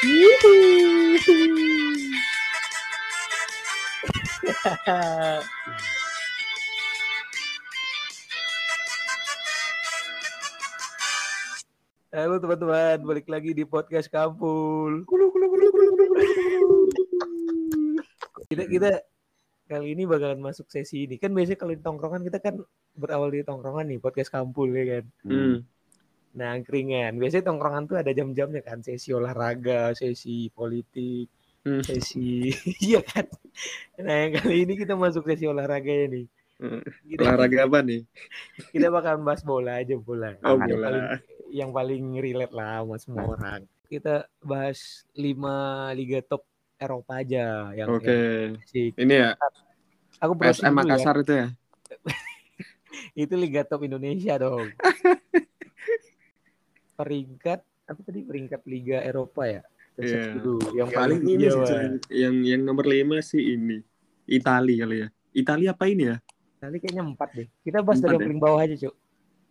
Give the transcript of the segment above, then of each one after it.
Halo teman-teman, balik lagi di podcast Kampul. Kita kita kali ini bakalan masuk sesi ini. Kan biasanya kalau di tongkrongan kita kan berawal di tongkrongan nih, podcast Kampul ya kan. Hmm. Nah, angkringan. Biasanya tongkrongan tuh ada jam-jamnya kan, sesi olahraga, sesi politik, Hmm. sesi iya kan. Nah, yang kali ini kita masuk sesi olahraga ya nih. Hmm. Kita, Olahraga apa nih? kita bakalan bahas bola aja bola. Oh, yang bola. paling yang paling relate lah sama semua orang. Kita bahas lima liga top Eropa aja yang Oke. yang asik. Ini ya Aku SM ya. Makassar itu ya. Itu liga top Indonesia dong. peringkat apa tadi peringkat liga Eropa ya? Search Iya. Yang paling ini iya, sih, yang yang nomber lima sih ini. Itali kali ya. Itali apa ini ya? Nanti kayaknya empat deh. Kita bahas dari yang ya? paling bawah aja, Cuk.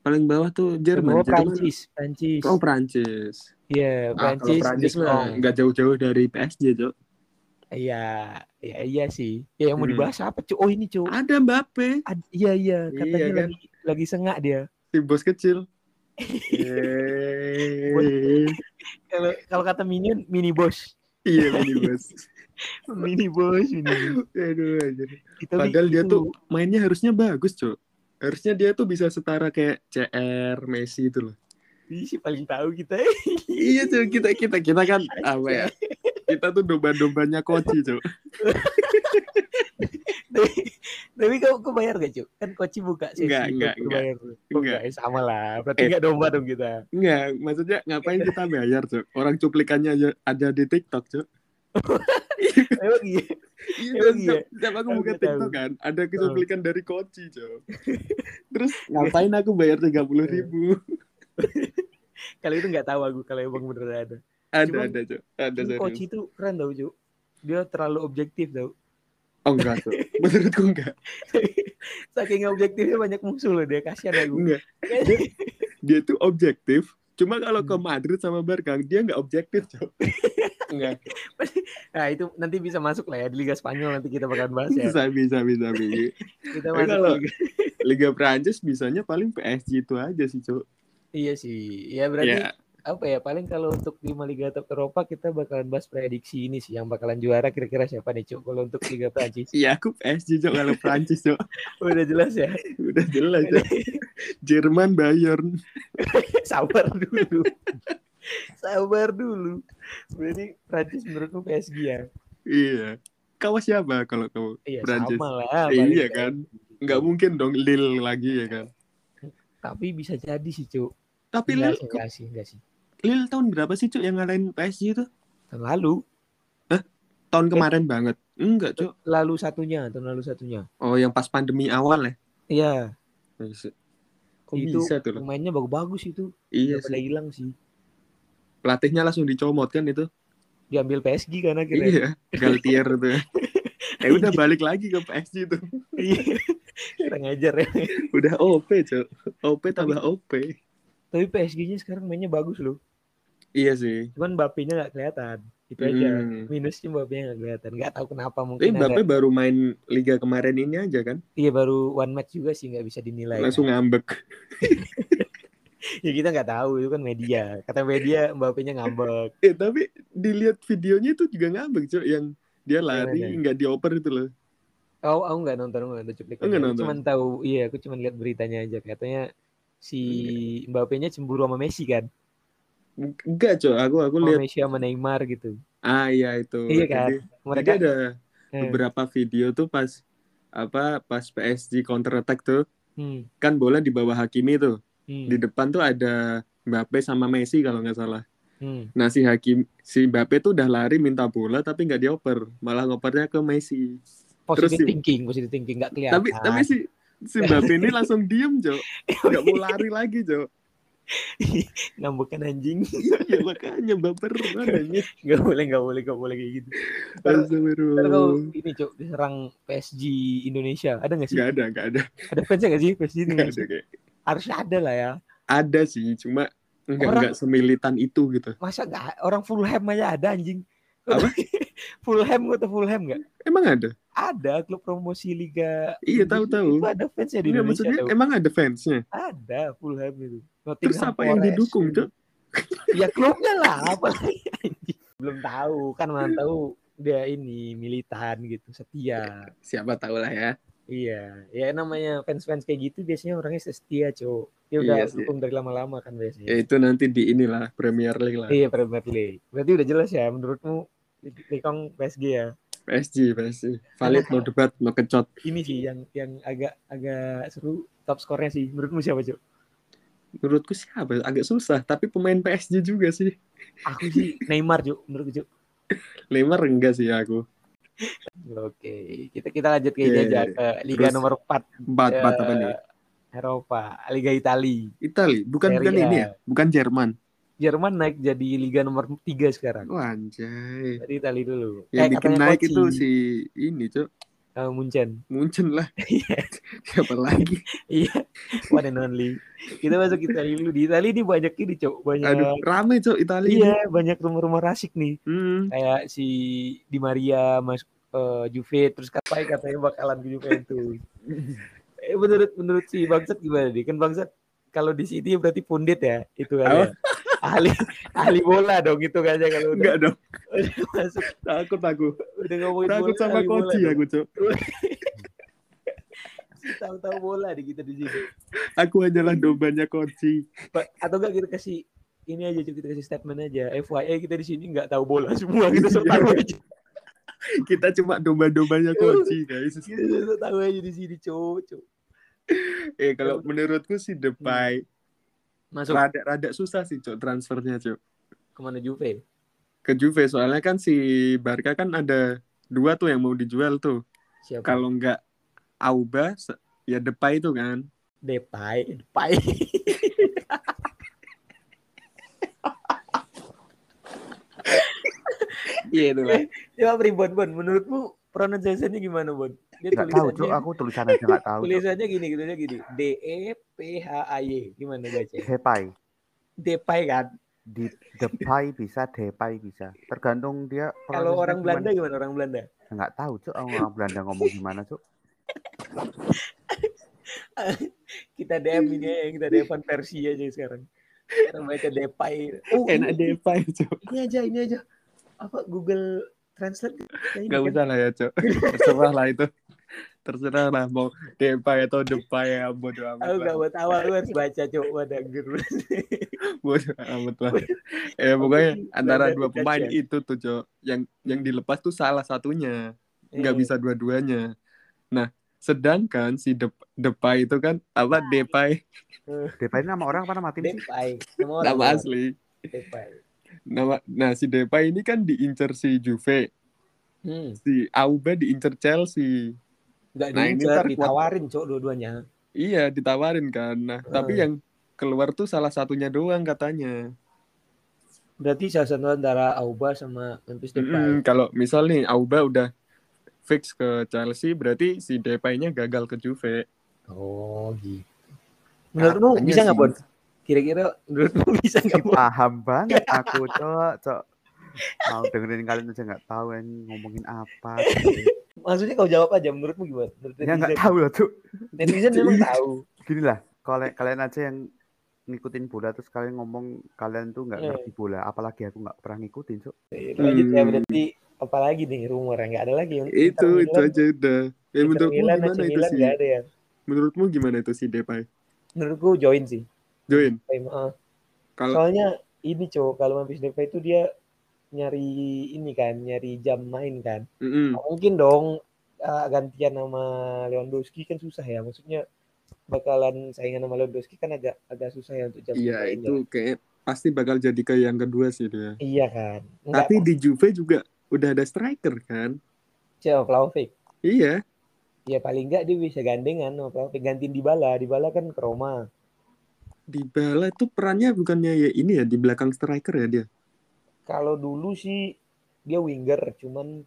Paling bawah tuh Jerman. Jerman. Prancis, Prancis. Oh Prancis. Iya, Ah, kalau Prancis, Prancis mah nggak jauh-jauh dari PSG tuh. Iya, iya iya sih. Ya yang mau Hmm. dibahas apa, Cuk? Oh, ini, Cuk. Ada Mbappe, Ad- iya iya, katanya Iya, kan? lagi lagi sengak dia. si bos kecil. Kalau kalau kata Minion, mini boss. iya ini bos. Mini boss, mini boss. Aduh, anjir. Padahal dia tuh mainnya harusnya bagus, Cok. Harusnya dia tuh bisa setara kayak CR, Messi itu loh. Ih, si paling tahu kita. iya, Cok. Kita kita kita kan apa ya? Kita tuh domba-dombanya Koci, Cok. tapi, tapi kau, kau bayar gak, Cuk? Kan Koci buka sesi. Enggak, enggak, enggak. bayar. Oh, Enggak. sama lah. Berarti Eh. enggak domba dong kita. Enggak, maksudnya ngapain kita bayar, Cok? Orang cuplikannya aja ada di TikTok, Cok. Emang iya. Iya, Emang Cok. iya? Tiap- Tiap aku buka nggak tahu. TikTok kan, ada cuplikan dari Koci, Cok. Terus ngapain aku bayar tiga puluh ribu? Kalau itu enggak tahu aku kalau emang bener ada. Ada, Cuma- ada, Cok. Ada, Koci itu keren tau, Cuk. Dia terlalu objektif tau. Oh, enggak, Cok. Menurutku enggak. Saking objektifnya banyak musuh loh dia. Kasihan aku. Enggak. dia tuh objektif cuma kalau ke Madrid sama Barca dia nggak objektif cok enggak Nah itu nanti bisa masuk lah ya di Liga Spanyol nanti kita bakalan bahas ya. bisa bisa bisa bisa Kita masuk kalau- Liga. Liga Prancis bisanya paling PSG itu aja sih cok Iya sih. Ya berarti ya apa ya paling kalau untuk lima liga top Eropa kita bakalan bahas prediksi ini sih yang bakalan juara kira-kira siapa nih Cuk? Kalau untuk Liga Prancis. Iya aku PSG cok kalau Prancis cok udah jelas ya? Udah jelas cok Jerman Bayern. Sabar dulu. Sabar dulu. Berarti Prancis menurutmu PSG ya? Iya. Kawas siapa kalau kamu iya Prancis? sama lah iya paling. kan? nggak mungkin dong Lille lagi ya kan? Tapi bisa jadi sih Cuk. Tapi enggak Lille sih enggak sih enggak sih Lille tahun berapa sih cok yang ngalahin PSG itu? Tahun lalu. Tahun kemarin banget. Enggak cok lalu satunya tahun lalu satunya. Oh yang pas pandemi awal ya? Iya. Kok itu bisa tuh loh? pemainnya bagus-bagus itu. Iya pada hilang sih. Pelatihnya langsung dicomot kan itu. diambil PSG kan akhirnya. Iya, Galtier tuh. eh udah balik lagi ke PSG tuh. iya. Kurang ajar ya. Udah OP, Cok. OP tambah OP. tapi PSG-nya sekarang mainnya bagus loh Iya sih. cuman Mbappe-nya nggak kelihatan itu aja Hmm. minusnya Mbappe-nya nggak kelihatan nggak tahu kenapa Tapi mungkin Mbappe ada baru main liga kemarin ini aja kan. iya baru one match juga sih nggak bisa dinilai Langsung ngambek. ya kita nggak tahu itu kan media kata media Mbappe-nya ngambek Eh tapi dilihat videonya itu juga ngambek, Cok. Yang dia lari Gimana? nggak dioper itu loh. oh aku nggak nonton nggak nonton cuplikannya Oh, nggak Aku nonton? cuman tahu iya aku cuman lihat beritanya aja katanya si Mbappe-nya cemburu sama Messi kan Enggak, Cok. Aku aku sama lihat Messi sama Neymar gitu ah iya itu. Iya kan? Jadi, mereka jadi ada eh, beberapa video tuh pas apa pas PSG counter attack tuh hmm, kan bola di bawah Hakimi tuh. hmm, di depan tuh ada Mbappe sama Messi kalau nggak salah. hmm. Nah si Hakim si Mbappe tuh udah lari minta bola tapi nggak dioper, malah ngopernya ke Messi. positive si- thinking positive thinking nggak kelihatan Tapi tapi si si Mbappe ini langsung diem Jo, nggak mau lari lagi Jo. Ngambekan anjing Iya makanya baperan anjing. nggak boleh nggak boleh nggak boleh kayak gitu Astagfirullah. ini cok diserang PSG Indonesia ada nggak sih Nggak ada nggak ada ada fansnya nggak sih PSG nggak Indonesia ada kayak. harusnya ada lah ya Ada sih cuma Enggak Orang- enggak semilitan itu gitu. Masa nggak orang Fulham aja ada anjing. Apa? Fulham gue tau Fulham nggak? Emang ada? Ada klub promosi Liga. Iya, tahu-tahu. Itu ada fansnya di Indonesia. maksudnya emang ada fansnya. Ada Fulham itu. Terus apa yang didukung, Cok? Ya klubnya lah apa. Belum tahu kan mana tahu dia ini militan gitu setia. Siapa tahu lah ya. Iya, ya namanya fans-fans kayak gitu biasanya orangnya setia, Cok. Dia udah Iya dukung dari lama-lama kan biasanya. Ya itu nanti di inilah Premier League lah. Iya, Premier League. Berarti udah jelas ya menurutmu Likong PSG ya. PSG, PSG. Valid, no debat, no kecot. Ini sih yang yang agak agak seru top skornya sih. Menurutmu siapa, Cok? Menurutku siapa? Agak susah, tapi pemain PSG juga sih. Aku sih Neymar, Cok. Menurutku, Cok. Neymar enggak sih aku. Oke, kita kita lanjut ke aja ke Liga Terus, nomor 4 Empat, empat apa nih? Eropa, Liga Itali. Itali, bukan Serie bukan ini ya? Bukan Jerman. Jerman naik jadi Liga nomor 3 sekarang. Wah, anjay. Dari Itali dulu. Yang Eh, naik itu si ini, Cok. Eh, Munchen. Munchen lah. Iya. Siapa lagi? Iya, one and only. Kita masuk Itali dulu. Di Itali ini banyak ini, Cok. Banyak Aduh, rame, Cok, Itali. ini. Iya, banyak rumor-rumor asik nih. Hmm. Kayak si Di Maria masuk eh, Juve terus kapai katanya bakalan ke Juventus. eh menurut menurut si Bangsat gimana nih? Kan Bangsat kalau di sini berarti pundit ya itu kan. ya. Ahli ahli bola dong itu kayaknya kalau Enggak dong, masuk takut aku. udah ngomongin Takut bola, sama dong. aku, Cok. Tahu-tahu bola di kita di sini. Aku hanyalah dombanya. Pak, atau enggak kita kasih ini aja kita kasih statement aja. FYI kita di sini nggak tahu bola semua kita so tahu aja. Kita cuma domba-dombanya Koji, guys. Kita so tahu aja di sini, Cuk. Cuk. Eh, kalau menurutku sih Depay Masuk rada-rada susah sih, Cok, transfernya, Cok. ke mana Juve? Ke Juve soalnya kan si Barca kan ada dua tuh yang mau dijual tuh. Siapa? Kalau nggak Auba, ya Depay itu kan. Depay, Depay. Iya itu lah. Coba Bon. Menurutmu pronunciation-nya gimana, Bon? Dia Nggak tahu, Cuk. tulisannya, Aku tulisan aja nggak tahu. Cuk. tulisannya gini, tulisannya gini. D E P H A Y. Gimana baca? Depay. Depay kan. Di Depay bisa, Depay bisa. Tergantung dia. Kalau orang Belanda gimana. orang Belanda? Nggak tahu, Cuk. Orang Belanda ngomong gimana, Cuk. Kita DM ini aja, kita DM versi aja sekarang. Sekarang baca Depay. Oh, Enak ini, Depay, Cok. ini aja, ini aja. Apa Google Translate? Kayaknya Nggak kan. usah lah ya, Cok. Terserah lah itu. Terserah lah mau Depay atau Depay ya bodo amat Aku gak buat awal lu harus baca coba denger. Bodo amat lah. Eh pokoknya antara dua pemain itu tuh, Cok. Yang yang dilepas tuh salah satunya. Nggak Eh, bisa dua-duanya. Nah, sedangkan si Dep- Depay itu kan apa Depay Depay ini nama orang apa nama tim sih? Depay. Nama nama asli. Depay. Nama nah si Depay ini kan diincar si Juve, Hmm. si Auba diincar Chelsea. Gak Nah, ini diincer, ntar kuat- ditawarin cok dua-duanya. Iya, ditawarin kan. Nah, tapi Hmm. yang keluar tuh salah satunya doang katanya. Berarti salah satu antara Auba sama Memphis Depay. Mm-mm, kalau misal nih Auba udah fix ke Chelsea, berarti si Depay-nya gagal ke Juve. Oh gitu. Menurutmu Katanya bisa nggak. Bon? Kira-kira menurutmu bisa nggak Bon? Paham banget aku, Cuk. Cuk. Mau dengerin kalian aja nggak tahu yang ngomongin apa. Maksudnya kau jawab aja menurutmu gimana? Menurut Ya nggak tahu lah, Cuk. netizen memang tahu. Gini lah, kalian kalian aja yang ngikutin bola terus kalian ngomong kalian tuh nggak Hmm. ngerti bola apalagi aku nggak pernah ngikutin cuk Lanjut ya Hmm. berarti apalagi nih rumor yang nggak ada lagi yang Itu itu aja udah. Ya menurutmu gimana itu sih? ada yang. Menurutmu gimana itu si Depay? Menurutku join sih. Join. Depay. Kalau Soalnya ini cowok kalau Memphis Depay itu dia nyari ini kan, nyari jam main kan. Mm-mm. Nggak mungkin dong uh, gantian sama Lewandowski kan susah ya. Maksudnya bakalan saingan sama Lewandowski kan agak agak susah ya untuk jam Iya, itu kayak pasti bakal jadi ke yang kedua sih dia. Iya kan. Enggak Tapi di Juve juga udah ada striker kan? Cewek Vlahovic. Iya. Ya paling enggak dia bisa gandengan sama Vlahovic gantiin Dybala. Dybala kan ke Roma. Dybala itu perannya bukannya ya ini ya di belakang striker ya dia. Kalau dulu sih dia winger, cuman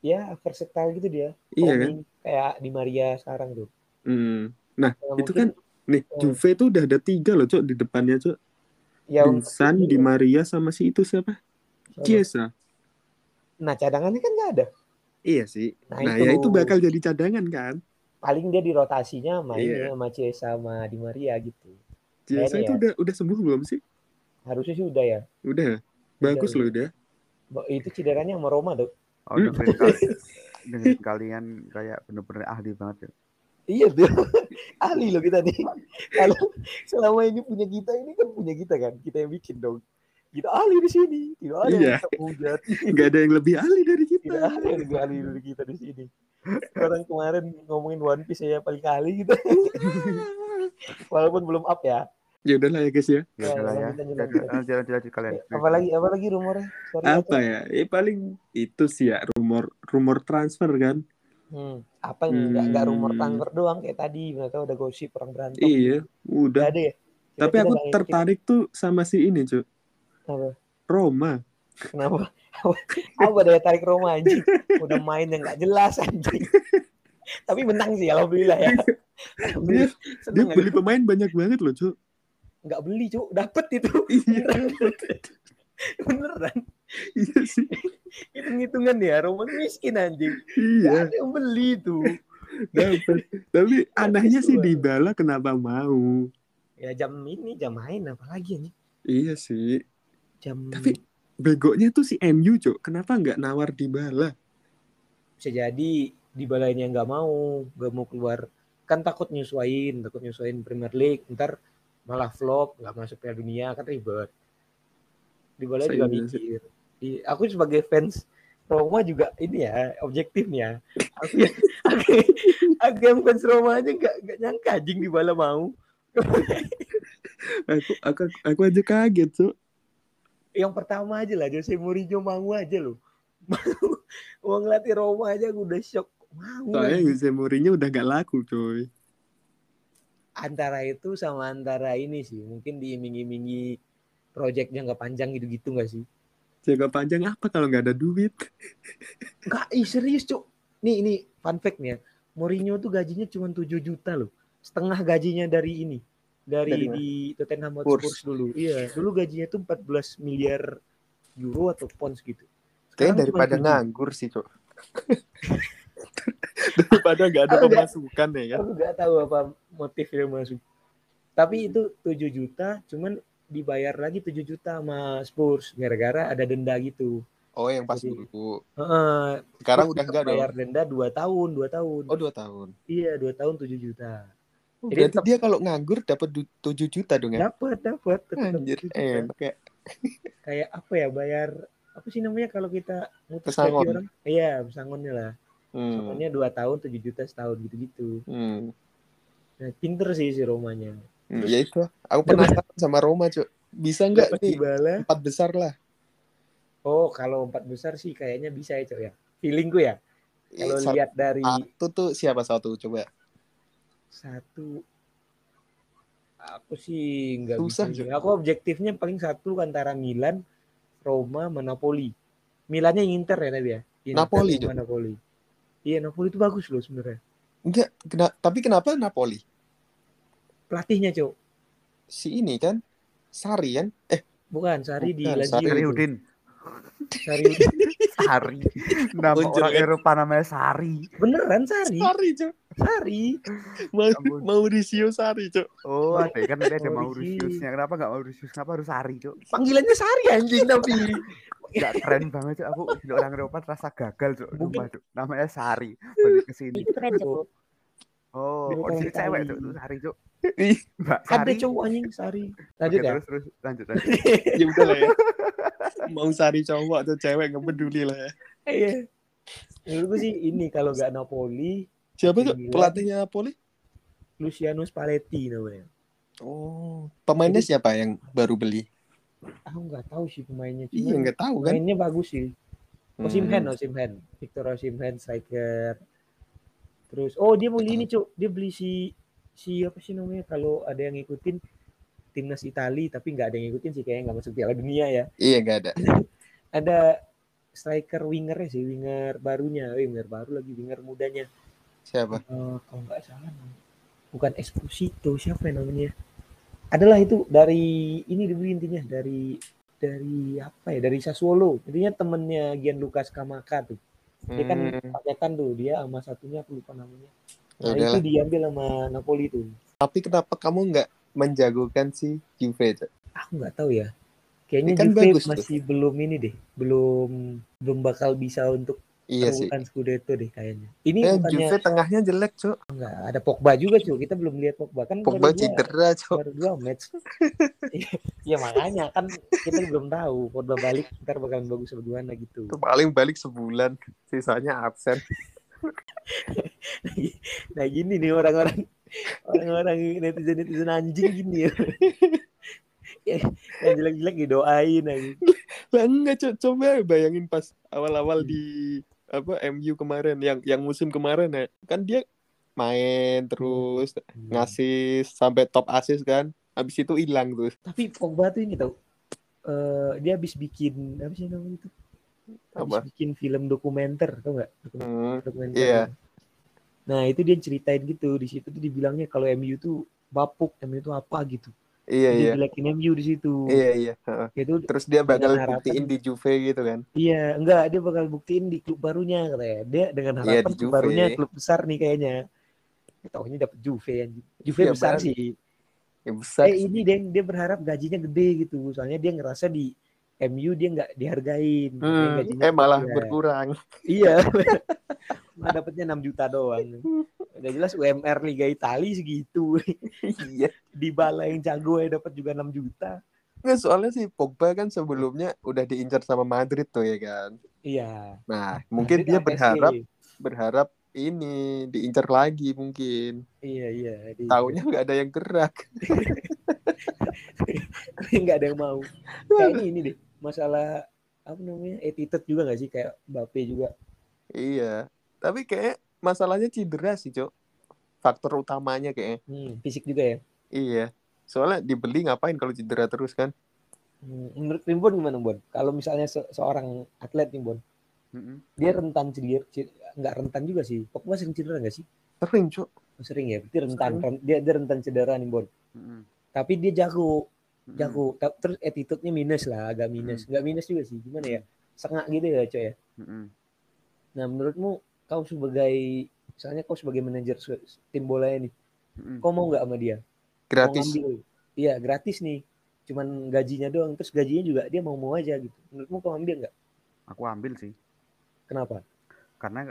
ya versatile gitu dia. Iya kan? Kayak di Maria sekarang tuh. Hmm. Nah, Ya, itu mungkin- kan nih Hmm. Juve tuh udah ada tiga loh, Cok, di depannya, Cok. Ya Dusan, Di Maria sama si itu siapa? Chiesa. Nah cadangannya kan nggak ada. Iya sih. Nah, Nah, itu. ya itu bakal jadi cadangan kan? Paling dia di rotasinya Iya. mainnya sama Cie sama Di Maria gitu. Chiesa itu ya. udah udah sembuh belum sih? Harusnya sih udah ya. Udah. Bagus loh. Bo- Itu cederanya sama Roma tuh. Oh, dengerin, kal- dengerin kalian kayak bener-bener ahli banget ya. Iya tuh. Ahli loh kita nih. Kalau selama ini punya kita ini kan punya kita kan. Kita yang bikin dong. Kita ahli di sini. Tidak ada Iya. yang kita. Nggak ada yang lebih ahli dari kita. Tidak ada yang lebih ahli dari kita di sini. Orang kemarin ngomongin One Piece saya paling ahli gitu. Walaupun belum up ya. Ya udahlah ya guys ya. Ya Ya, udahlah ya. lanjut, lanjut kalian. Apalagi apalagi rumornya? Sorry, Apa ya? Eh paling itu sih ya rumor rumor transfer kan. Hmm. Apa yang nggak nggak rumor Hmm. transfer doang kayak tadi, tahu ada gosip orang berantem. Iya, udah. ada ya. Kita- Tapi kita aku tertarik tuh sama si ini, Cuk. Apa? Roma. Kenapa? Apa daya tarik Roma anjing? Udah main yang nggak jelas anjing. Tapi menang sih, alhamdulillah ya. Dia, dia Seneng beli aku. pemain banyak banget loh, Cuk. Nggak beli cuk, dapet itu. Iya, Beneran. iya sih. Hitung-hitungan ya, Roma miskin anjing. Iya, ada yang beli tuh. dapat. Tapi anehnya sih Dua. Dybala kenapa mau? Ya jam ini jam main apalagi anjing. Iya sih. Jam Tapi begonya tuh si MU, Cuk. Kenapa nggak nawar Dybala? bisa jadi di balainya nggak mau, nggak mau keluar. Kan takut nyesuain, takut nyesuain Premier League. Ntar malah flop, nggak masuk Piala Dunia kan ribet. Di balai juga mikir. Di- aku sebagai fans Roma juga ini ya objektifnya. Aku yang aku, aku yang fans Roma aja nggak nggak nyangka anjing di bala mau. Aku aku aku aja kaget, Cuk. Yang pertama aja lah Jose Mourinho mau aja loh. Mau uang latih Roma aja aku udah shock. Mau. Soalnya. Jose Mourinho udah nggak laku, coy. Antara itu sama antara ini sih mungkin diiming-imingi proyeknya nggak panjang gitu-gitu nggak sih? Jaga panjang apa kalau nggak ada duit? nggak ih serius cuk. Nih ini fun fact nih ya. Mourinho tuh gajinya cuma 7 juta loh. Setengah gajinya dari ini dari, Dari di Tottenham Hotspur dulu. Iya dulu gajinya tuh 14 miliar euro atau pounds gitu. Kayaknya daripada 7. nganggur sih, Cok. Daripada nggak ada nggak. pemasukan ya kan? aku nggak tahu apa motifnya masuk tapi itu 7 juta cuman dibayar lagi 7 juta sama Spurs gara-gara ada denda gitu Oh, yang pas Jadi- dulu. Heeh, Sekarang udah enggak dong. bayar denda 2 tahun, 2 tahun. Oh, dua tahun. Iya, 2 tahun 7 juta. Oh, Jadi berarti tetap- dia kalau nganggur dapat du- 7 juta dong ya? Dapat, dapat. Anjir, 7 juta. enak ya. Kayak apa ya, bayar apa sih namanya kalau kita mutus Pesangon. gaji orang? Iya, pesangonnya lah. Hmm. Pesangonnya 2 tahun, 7 juta setahun gitu-gitu. Hmm. Nah, pinter sih si Romanya. Hmm, ya itu. Aku penasaran sama Roma, Cok. Bisa enggak Dapat nih Dybala. empat besar lah. Oh, kalau empat besar sih kayaknya bisa ya, Cok ya. Feelingku ya. Kalau Eh, lihat dari Satu tuh siapa satu coba? satu aku sih nggak bisa. Jo. Aku objektifnya paling satu antara Milan, Roma, sama Napoli. Milannya yang Inter ya tapi ya. Inter Napoli, Napoli. Iya Napoli itu bagus loh sebenarnya. Enggak, kena- tapi kenapa Napoli? Pelatihnya cok, Si ini kan Sari kan? Eh, bukan Sari di Bukan, Lazio. Sarri Sari. Udin. Sari. Sari. Nama orang jelek. Eropa namanya Sari. Beneran Sari. Sari, Cok. Sari. Ma- Ampun. Mauricio Sari, Cok. Oh, ada kan ada ada Mauritius. Mauritiusnya. Kenapa nggak Mauritius? Kenapa harus Sari, Cok? Panggilannya Sari anjing tapi. Gak keren banget, Cok. Aku jadi orang Eropa terasa gagal, Cok. Sumpah, Cok. Namanya Sari. Balik ke sini. Itu keren Cok. Oh, oh, di sini cewek, Sari. Cok. Itu Sari, Cok. Ih, Mbak Ada Sari. cowok anjing Sari. Oke, Lanjut ya. terus terus lanjut lanjut. ya udah lah ya. Mau Sari cowok atau cewek nggak peduli lah ya. Iya. Menurutku sih ini kalau nggak Napoli, Siapa tuh Milan. pelatihnya Napoli? Luciano Spalletti namanya. Oh, pemainnya siapa yang baru beli? Aku nggak tahu sih pemainnya. Iya, Cuma nggak tahu kan? Mainnya bagus sih. Hmm. Osimhen, Osimhen. Victor Osimhen striker. Terus oh dia beli ini, Cuk. Dia beli si si apa sih namanya kalau ada yang ngikutin timnas Itali tapi nggak ada yang ngikutin sih kayaknya nggak masuk Piala Dunia ya. Iya, nggak ada. Ada striker wingernya sih, winger barunya, Eh, winger baru lagi, winger mudanya. Siapa? Eh, kalau nggak salah bukan Esposito, siapa yang namanya? adalah itu dari ini dulu intinya dari dari apa ya? Dari Sassuolo. Intinya temennya Gianluca Scamacca tuh. Dia kan Hmm, paketan tuh dia sama satunya aku lupa namanya. Nah itu diambil sama Napoli tuh. Tapi kenapa kamu nggak menjagokan si Juve? Aku nggak tahu ya. Kayaknya Ini kan Juve bagus tuh. masih belum ini deh. Belum belum bakal bisa untuk Iya sih. perebutan Scudetto deh kayaknya ini Eh, bukannya Juve tengahnya jelek, Cok. nggak ada Pogba juga cuy kita belum lihat Pogba kan Pogba cedera, Cok. baru dua match ya makanya kan kita belum tahu Pogba balik ntar bakalan bagus apa gimana gitu Itu paling balik sebulan, sisanya absen. nah gini nih orang-orang orang-orang netizen netizen anjing gini ya Ya, yang jelek-jelek didoain aja Lah enggak. Coba bayangin pas awal-awal di apa MU kemarin yang yang musim kemarin ya. Kan dia main terus ngasih sampai top assist kan. Habis itu hilang tuh. tapi Pogba tuh ini tau eh, dia habis bikin apa sih namanya itu habis Apa? bikin film dokumenter tau nggak Hmm, dokumenter Iya. nah itu dia ceritain gitu di situ tuh dibilangnya kalau MU tuh bapuk MU tuh apa gitu iya dia iya. jelekin MU di situ Iya iya. Heeh. itu Terus dia bakal harapan- buktiin di Juve gitu kan. iya enggak dia bakal buktiin di klub barunya katanya dia dengan Iya, harapan di klub barunya klub besar nih kayaknya taunya dapet Juve anjing. Juve Iya, besar benar. sih Ya besar. eh ini dia dia berharap gajinya gede gitu soalnya dia ngerasa di MU dia nggak dihargain Hmm, gajinya eh malah kecil. berkurang. iya malah dapetnya 6 juta doang udah jelas UMR Liga Italia segitu iya. Di bala yang jago ya dapat juga 6 juta Nggak, soalnya sih Pogba kan sebelumnya udah diincar sama Madrid tuh ya kan. iya Nah, mungkin Madrid dia sama PSG. berharap berharap ini diincar lagi mungkin. iya iya di- Taunya nggak ada yang gerak. nggak ada yang mau kayaknya ini deh masalah apa namanya attitude juga nggak sih kayak Mbappe juga Iya. Tapi kayak masalahnya cedera sih, Cok. Faktor utamanya kayaknya. hmm, fisik juga ya Iya. Soalnya dibeli ngapain kalau cedera terus kan? Hmm, menurut Rimbon gimana Bon kalau misalnya se- seorang atlet nih Bon Mm-mm. dia rentan cedera nggak rentan juga sih Pogba sering cedera nggak sih Sering, Cok. Oh, sering ya berarti rentan Sering. Dia dia rentan cedera nih Bon Mm-mm. tapi dia jago jago Ta- terus attitude-nya minus lah agak minus nggak minus juga sih gimana ya sengak gitu ya coy ya Mm-mm. nah menurutmu kau sebagai misalnya kau sebagai manajer tim bola ini Mm-mm. kau mau nggak sama dia Gratis. iya gratis nih cuman gajinya doang terus gajinya juga dia mau mau aja gitu menurutmu kau ambil nggak Aku ambil sih. kenapa Karena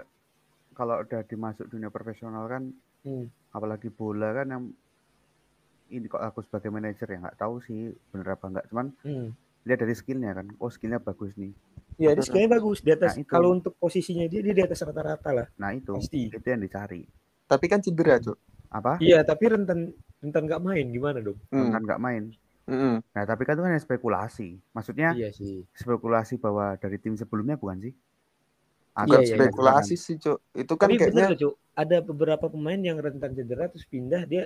kalau udah dimasuk dunia profesional kan, Hmm. apalagi bola kan yang ini kok aku sebagai manajer ya nggak tahu sih bener apa nggak. Cuman Hmm. lihat dari skillnya kan. Oh skillnya bagus nih. Ya, dia skillnya bagus di atas. Nah, itu. kalau untuk posisinya dia dia di atas rata-rata lah. Nah itu Pasti. itu yang dicari. Tapi kan cedera, Cok. Apa? Iya, tapi rentan rentan nggak main gimana dong? Hmm. Kan nggak main. Mm-mm. Nah tapi kan itu kan spekulasi. Maksudnya Iya sih. spekulasi bahwa dari tim sebelumnya bukan sih? Bukan Iya, iya, spekulasi sih, Cok. Itu kan Tapi kayaknya bener Cuk. Ada beberapa pemain yang rentan cedera terus pindah dia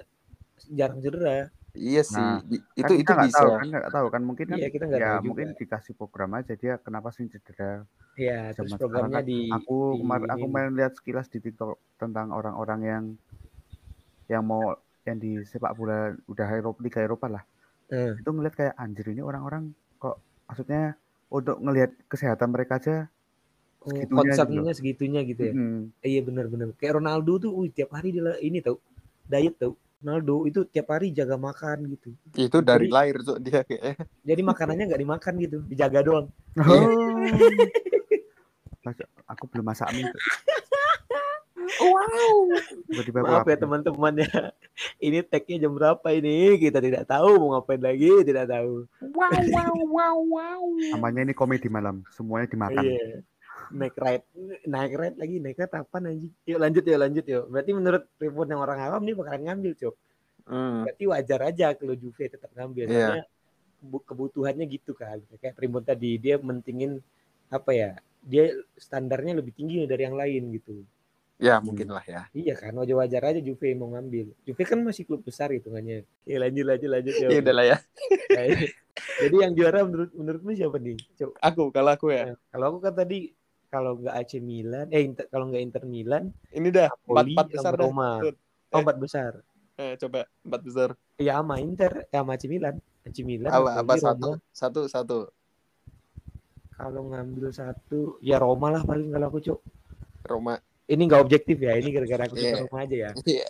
jarang cedera. iya sih. Nah, Di- Kan itu kita itu nggak bisa. tahu kan nggak tahu kan mungkin kan Iya, kita nggak ya tahu juga. mungkin dikasih program aja dia kenapa sih cedera Iya, terus programnya sekarang di aku di- kemarin aku main lihat sekilas di TikTok tentang orang-orang yang yang mau yang di sepak bola udah Eropa Liga Eropa lah Eh, itu ngeliat kayak anjir ini orang-orang kok maksudnya untuk ngelihat kesehatan mereka aja oh, segitunya gitu concernnya segitunya gitu ya. Mm, Eh, Iya benar-benar. Kayak Ronaldo tuh, wih, tiap hari dia lah- ini tau diet tau. Ronaldo itu tiap hari jaga makan gitu. Itu dari Jadi- lahir, Cok, dia kayaknya. Jadi makanannya nggak dimakan gitu, dijaga doang. Mas, aku belum masak mie. Wow. tiba-tiba aku Maaf ya teman-teman ya. Ini tag-nya jam berapa ini? Kita tidak tahu mau ngapain lagi, tidak tahu. Wow, wow, wow, wow. namanya ini komedi malam semuanya dimakan Iya. Naik ride, naik ride lagi, naik ride apa anjing? Yuk lanjut yuk, lanjut yuk. Berarti menurut report yang orang awam nih bakalan ngambil, Cok. Hmm. Berarti wajar aja kalau Juve tetap ngambil. Iya. Soalnya kebu- kebutuhannya gitu kan. Kayak Primbon tadi, dia mentingin apa ya? Dia standarnya lebih tinggi dari yang lain gitu. Ya, mungkin lah ya. Iya kan, wajar-wajar aja Juve mau ngambil. Juve kan masih klub besar hitungannya. Ya lanjut, lanjut, lanjut. Ya udahlah ya. Jadi yang juara menurut menurutmu siapa nih? Cok. Aku kalau aku ya. Nah, kalau aku kan tadi kalau nggak AC Milan, eh Inter, kalau nggak Inter Milan, Ini dah empat empat besar. Roma. Oh, empat besar. Eh, coba empat besar. Ya sama Inter, ya sama AC Milan. AC Milan. Apa, apa satu, Roma. satu, satu. Kalau ngambil satu, ya Roma lah paling kalau aku cok. Roma. Ini nggak objektif ya, ini gara-gara aku suka Iya. Roma aja ya. Iya.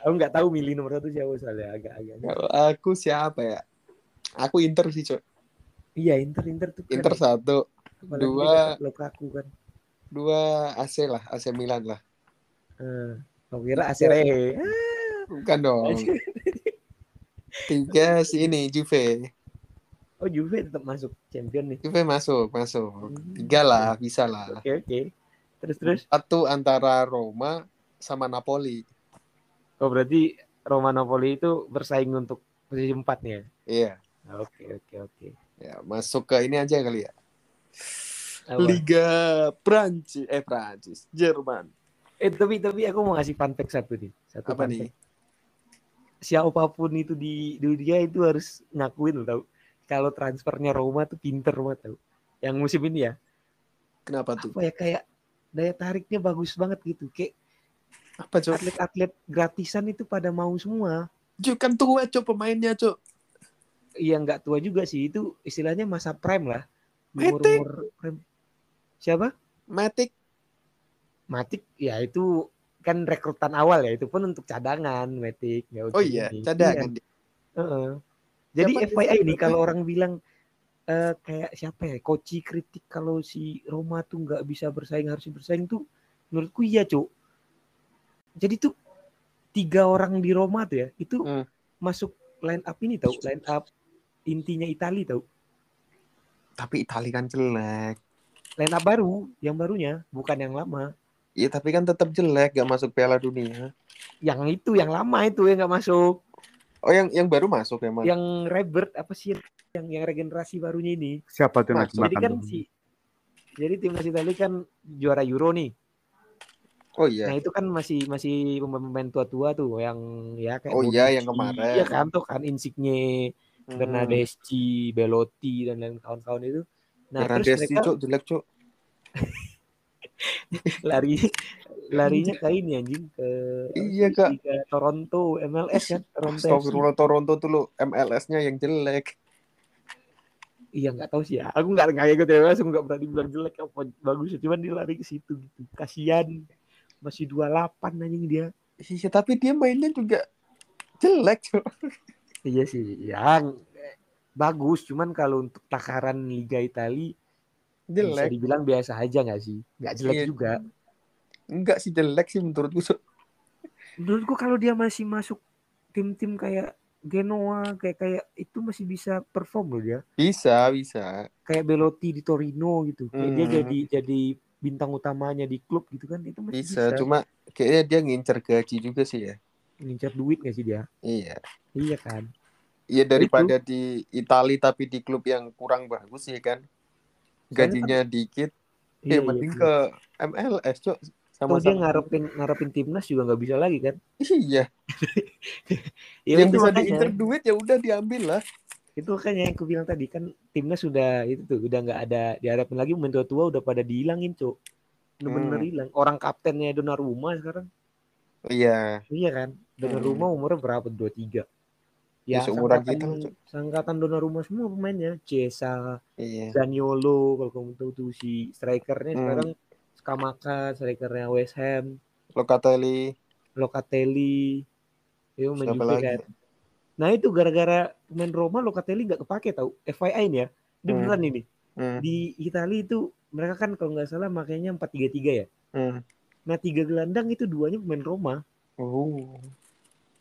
Aku nggak tahu milih nomor satu siapa soalnya agak-agak. Aku siapa ya? Aku Inter sih, Cok. Iya Inter Inter tuh. Inter kan. satu, Apalagi dua. Lukaku kan. dua AC lah, AC Milan lah. Eh, aku kira AC Rehe. Bukan dong. Tiga si ini Juve. Oh Juve tetap masuk champion nih. Juve masuk, masuk. Hmm. Tiga lah, bisa lah. Oke oke. Terus terus. Satu antara Roma sama Napoli. Oh berarti Roma Napoli itu bersaing untuk posisi empat nih ya. Iya. Oke oke oke. Ya, masuk ke ini aja kali ya. Apa? Liga Prancis, eh Prancis, Jerman. Eh tapi tapi aku mau ngasih fun fact satu nih. Satu Apa nih? fact. Siapa pun itu di dunia itu harus ngakuin loh tau. Kalau transfernya Roma tuh pinter banget tau. Yang musim ini ya. Kenapa tuh? Apa ya kayak daya tariknya bagus banget gitu. Kayak Apa, Cok? atlet-atlet gratisan itu pada mau semua. Cok, kan tua, Cok, pemainnya, Cok. Iya nggak tua juga sih. Itu istilahnya masa prime lah. Umur-umur prime. Siapa? Matic. Matic ya itu kan rekrutan awal ya. Itu pun untuk cadangan Matic. nggak Oh iya, ini. cadangan. dia. Heeh. Jadi Siapa FYI nih kalau orang bilang eh, kayak siapa ya Koci kritik kalau si Roma tuh nggak bisa bersaing harus bersaing tuh menurutku iya cuk. Jadi tuh tiga orang di Roma tuh ya itu Hmm. masuk line up ini tau line up intinya Itali tau Tapi Itali kan jelek. line up baru yang barunya bukan yang lama Iya, tapi kan tetap jelek, gak masuk Piala Dunia. yang itu yang lama itu yang nggak masuk Oh, yang yang baru masuk emang. yang Rebirth apa sih yang yang regenerasi barunya ini Siapa tuh lagi jadi kan si jadi timnas Italia kan juara Euro nih Oh iya. Nah itu kan masih masih pemain-pemain tua-tua tuh yang ya kayak Oh iya, yang kemarin. Iya kan tuh kan Insigne, Hmm. Bernardeschi, Belotti dan lain kawan-kawan itu. Nah terus Bernardeschi, mereka Cok, jelek, Cok. lari larinya ke ini anjing ke Iya, Kak. ke Toronto MLS kan Toronto. Astagfirullah Toronto tuh lo MLS-nya yang jelek. Iya nggak tahu sih ya. Aku nggak nggak ikut MLS, aku nggak berani bilang jelek apa bagus. Cuman dia lari ke situ gitu. Kasihan masih 28 anjing dia. Iya, tapi dia mainnya juga jelek, Cok. Iya sih, yang bagus. Cuman kalau untuk takaran Liga Italia bisa Jelek. dibilang biasa aja nggak sih? Nggak jelek Iya. juga. Enggak sih jelek sih menurutku. Menurutku kalau dia masih masuk tim-tim kayak Genoa kayak kayak itu masih bisa perform loh dia. Bisa, bisa. Kayak Belotti di Torino gitu. Kayak dia Hmm. jadi jadi bintang utamanya di klub gitu kan itu masih Bisa, bisa. cuma kayaknya dia ngincer gaji juga sih ya. ngincar duit nggak sih dia? Iya. Iya kan. Iya daripada di Itali tapi di klub yang kurang bagus ya kan. Gajinya dikit. Iya, ya mending iya. ke MLS, Cok. Tuh dia Sama-sama. ngarepin ngarepin timnas juga nggak bisa lagi kan? Iya. Ya, yang itu bisa makanya. diincer duit ya udah diambil lah. itu makanya yang aku bilang tadi kan timnas sudah itu tuh udah nggak ada diharapin lagi pemain tua-tua udah pada dihilangin cuk bener-bener Hmm. hilang orang kaptennya Donnarumma sekarang Iya. iya kan Donnarumma umurnya berapa dua tiga Ya, ya seumuran sangkatan, kita Cuk. sangkatan Donnarumma semua pemainnya Cesa Iya. Zaniolo kalau kamu tahu tuh si strikernya Hmm. sekarang Skamaka strikernya West Ham Locatelli. Locatelli itu main Siapa lagi? kan nah itu gara-gara pemain Roma Locatelli nggak kepake tau FYI nih ya ini Hmm. beneran ini Hmm. di Italia itu mereka kan kalau nggak salah makanya 4-3-3 ya. Hmm. Nah tiga gelandang itu duanya pemain Roma, Oh.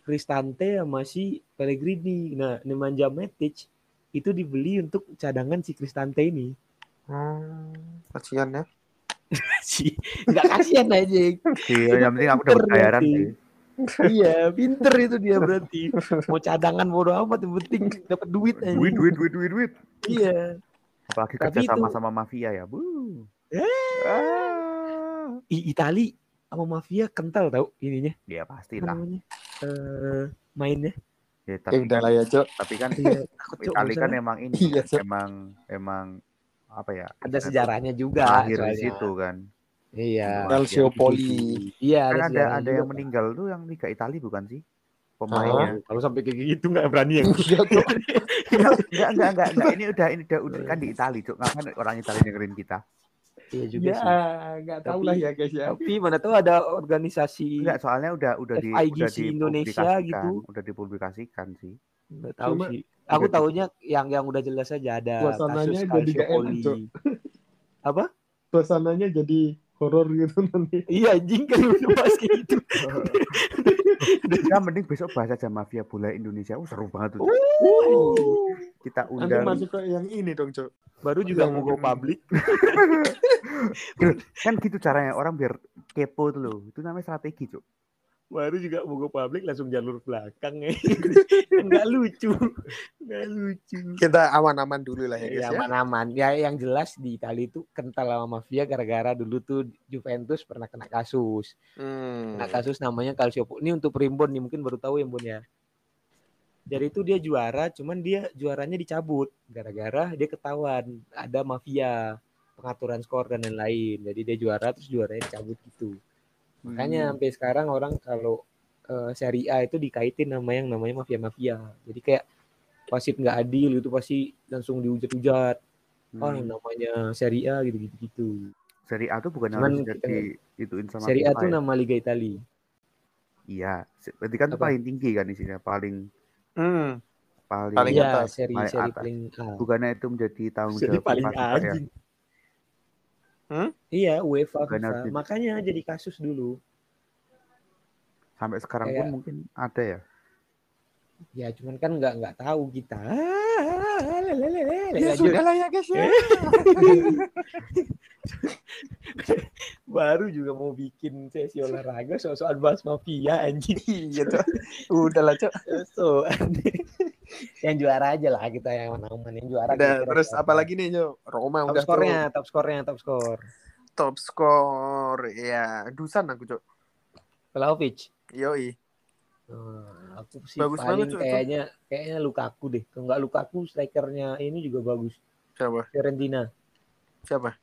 Cristante sama si Pellegrini. Nah Nemanja Matic itu dibeli untuk cadangan si Cristante ini. Hmm. Kasihan ya. si nggak kasihan aja. Iya, yang penting aku dapat bayaran sih. iya, pinter itu dia berarti. Mau cadangan bodo amat, yang penting dapat duit aja. Duit, duit, duit, duit, duit. Iya. Apalagi Tapi kerja sama sama mafia ya, bu. Eh. Ah. I Itali sama mafia kental tau ininya. Ya Apa pastilah. namanya? Eh mainnya. Ya, tapi, udah lah ya, Cok. tapi kan Iya, Itali kan emang ini, Iya, emang emang apa ya? ada sejarahnya juga. Lahir di situ kan. Iya. Calciopoli. Iya, Kan ada ada yang juga. meninggal tuh yang Liga Itali bukan sih? pemainnya. Kalau sampai kayak gitu nggak berani ya. Enggak enggak, enggak, enggak, enggak. Ini udah ini udah, udah kan di Itali, Cuk. Ngapain orang Itali dengerin kita? Iya juga Ya, sih. enggak tahu Tapi- lah ya guys ya. Tapi mana tahu ada organisasi Enggak, soalnya udah udah di FIGC udah Indonesia dipublikasikan, gitu. Udah dipublikasikan sih. Nggak tahu Cuma- sih. Aku tahunya yang yang udah jelas aja ada Suasananya kasus jadi. Cuk. Apa? Suasananya jadi horor gitu nanti. Iya anjing kan udah bahas kayak gitu. Kita mending besok bahas aja mafia bola Indonesia. Oh, seru banget tuh. Uh, Kita Nanti undang. masuk ke yang ini dong, Cok. baru juga mau go public. Kan gitu caranya orang biar kepo tuh loh. Itu namanya strategi, Cuk. Baru juga mau go public langsung jalur belakang ya. Enggak lucu. Enggak lucu. Kita aman-aman dulu lah ya, guys Ya aman-aman. Ya yang jelas di Italia itu kental sama mafia gara-gara dulu tuh Juventus pernah kena kasus. Hmm. Kena kasus namanya Calciopoli. Ini untuk Primbon nih mungkin baru tahu ya Bun ya. Jadi itu dia juara, cuman dia juaranya dicabut gara-gara dia ketahuan ada mafia pengaturan skor dan lain-lain. Jadi dia juara terus juaranya dicabut gitu. Makanya Hmm. sampai sekarang orang kalau eh, Serie A itu dikaitin sama yang namanya mafia-mafia. Jadi kayak wasit nggak adil itu pasti langsung dihujat-hujat. Oh Hmm. namanya Serie A gitu-gitu gitu. Seri A tuh bukan Cuman harus kita jadi ituin sama Serie A tuh ya? nama Liga Italia. Iya, berarti kan tuh Apa? paling tinggi kan isinya, paling Hmm. paling, Paling Iya, atas, seri paling seri atas. paling A. bukannya itu menjadi tanggung Seri jawab paling juga ya. Hmm? Iya, UEFA FIFA. Makanya jadi kasus dulu. Sampai sekarang Kayak- pun mungkin ada ya. Ya, cuman kan nggak nggak tahu kita. Lelelele. Ya sudah lah ya, guys ya. Baru juga mau bikin sesi olahraga soal-soal bahas mafia anjing. Iya. Udah lah, Cok. So, yang juara aja lah kita yang aman yang juara. Udah, kira-kira terus siapa? apa lagi nih, Cok? Roma Top udah skornya, top skornya, top skor. Cok. Top skor. Ya, Dusan aku, Cok. Vlahovic. Yoi. Oh, aku sih Bagus paling banget, itu. kayaknya kayaknya Lukaku deh. Kalau nggak Lukaku strikernya ini juga bagus. Siapa? Fiorentina. Siapa?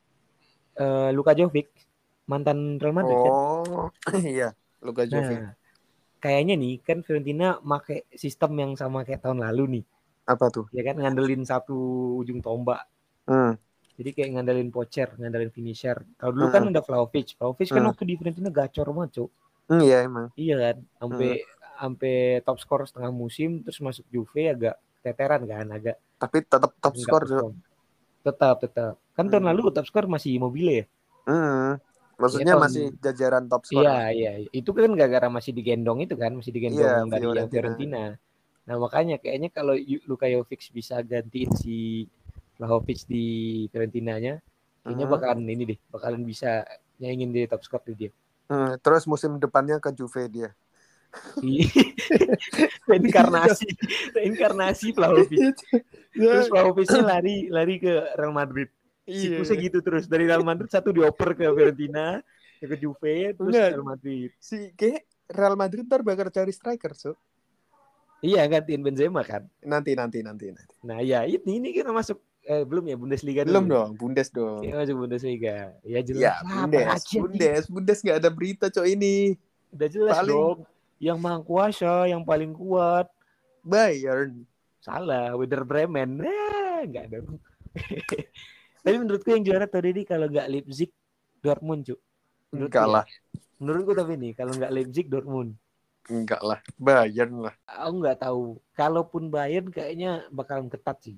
Eh, Luka Jovic mantan Real Madrid kan. Oh, iya. Luka Jovic. Nah, kayaknya nih kan Fiorentina make sistem yang sama kayak tahun lalu nih. Apa tuh? Ya kan ngandelin satu ujung tombak. Hmm. Jadi kayak ngandelin pocher, ngandelin finisher. Kalau dulu kan ada Vlahovic. Vlahovic kan Hmm. waktu di Fiorentina gacor banget, Cuk. Hmm, iya emang. Iya kan? Sampai sampai top skor setengah musim terus masuk Juve agak teteran kan, agak Tapi tetap top skor. Tetap, tetap. Kan tahun Hmm. lalu top skor masih Immobile ya? Hmm. Maksudnya Iya, tahun- masih jajaran top skor. Iya, iya. Itu kan gara-gara masih digendong itu kan, masih digendong Iya, dari Fiorentina. Fiorentina. Nah, makanya kayaknya kalau Luka Jovic bisa gantiin si Vlahovic di Fiorentinanya, kayaknya Mhm. bakalan ini deh, bakalan bisa nyaingin di top skor tuh dia. Hmm, Terus musim depannya ke Juve dia. reinkarnasi, reinkarnasi Vlahovic. Terus Iya. Vlahovicnya lari lari ke Real Madrid. Iya. Siklusnya gitu terus dari Real Madrid satu dioper ke Fiorentina, ya ke Juve, terus Enggak. Real Madrid. Si kayak Real Madrid ntar bakal cari striker, so. Iya gantiin Benzema kan. Nanti nanti nanti nanti. Nah ya ini ini kan masuk eh, belum ya Bundesliga Belum dulu. dong, Bundes dong. Ya, masuk Bundesliga. Ya jelas. Ya, lah, Bundes. Bundes, Bundes nggak ada berita cok ini. Udah jelas Paling- dong. Yang maha kuasa, yang paling kuat. Bayern. Salah, Werder Bremen. Eh, enggak dong. Tapi menurutku yang juara tahun ini kalau nggak Leipzig, Dortmund, Cuk. Menurutku Enggak ya. lah, Menurutku tapi nih, kalau nggak Leipzig, Dortmund. enggak lah. Bayern lah. Aku nggak tahu. Kalaupun Bayern kayaknya bakalan ketat sih.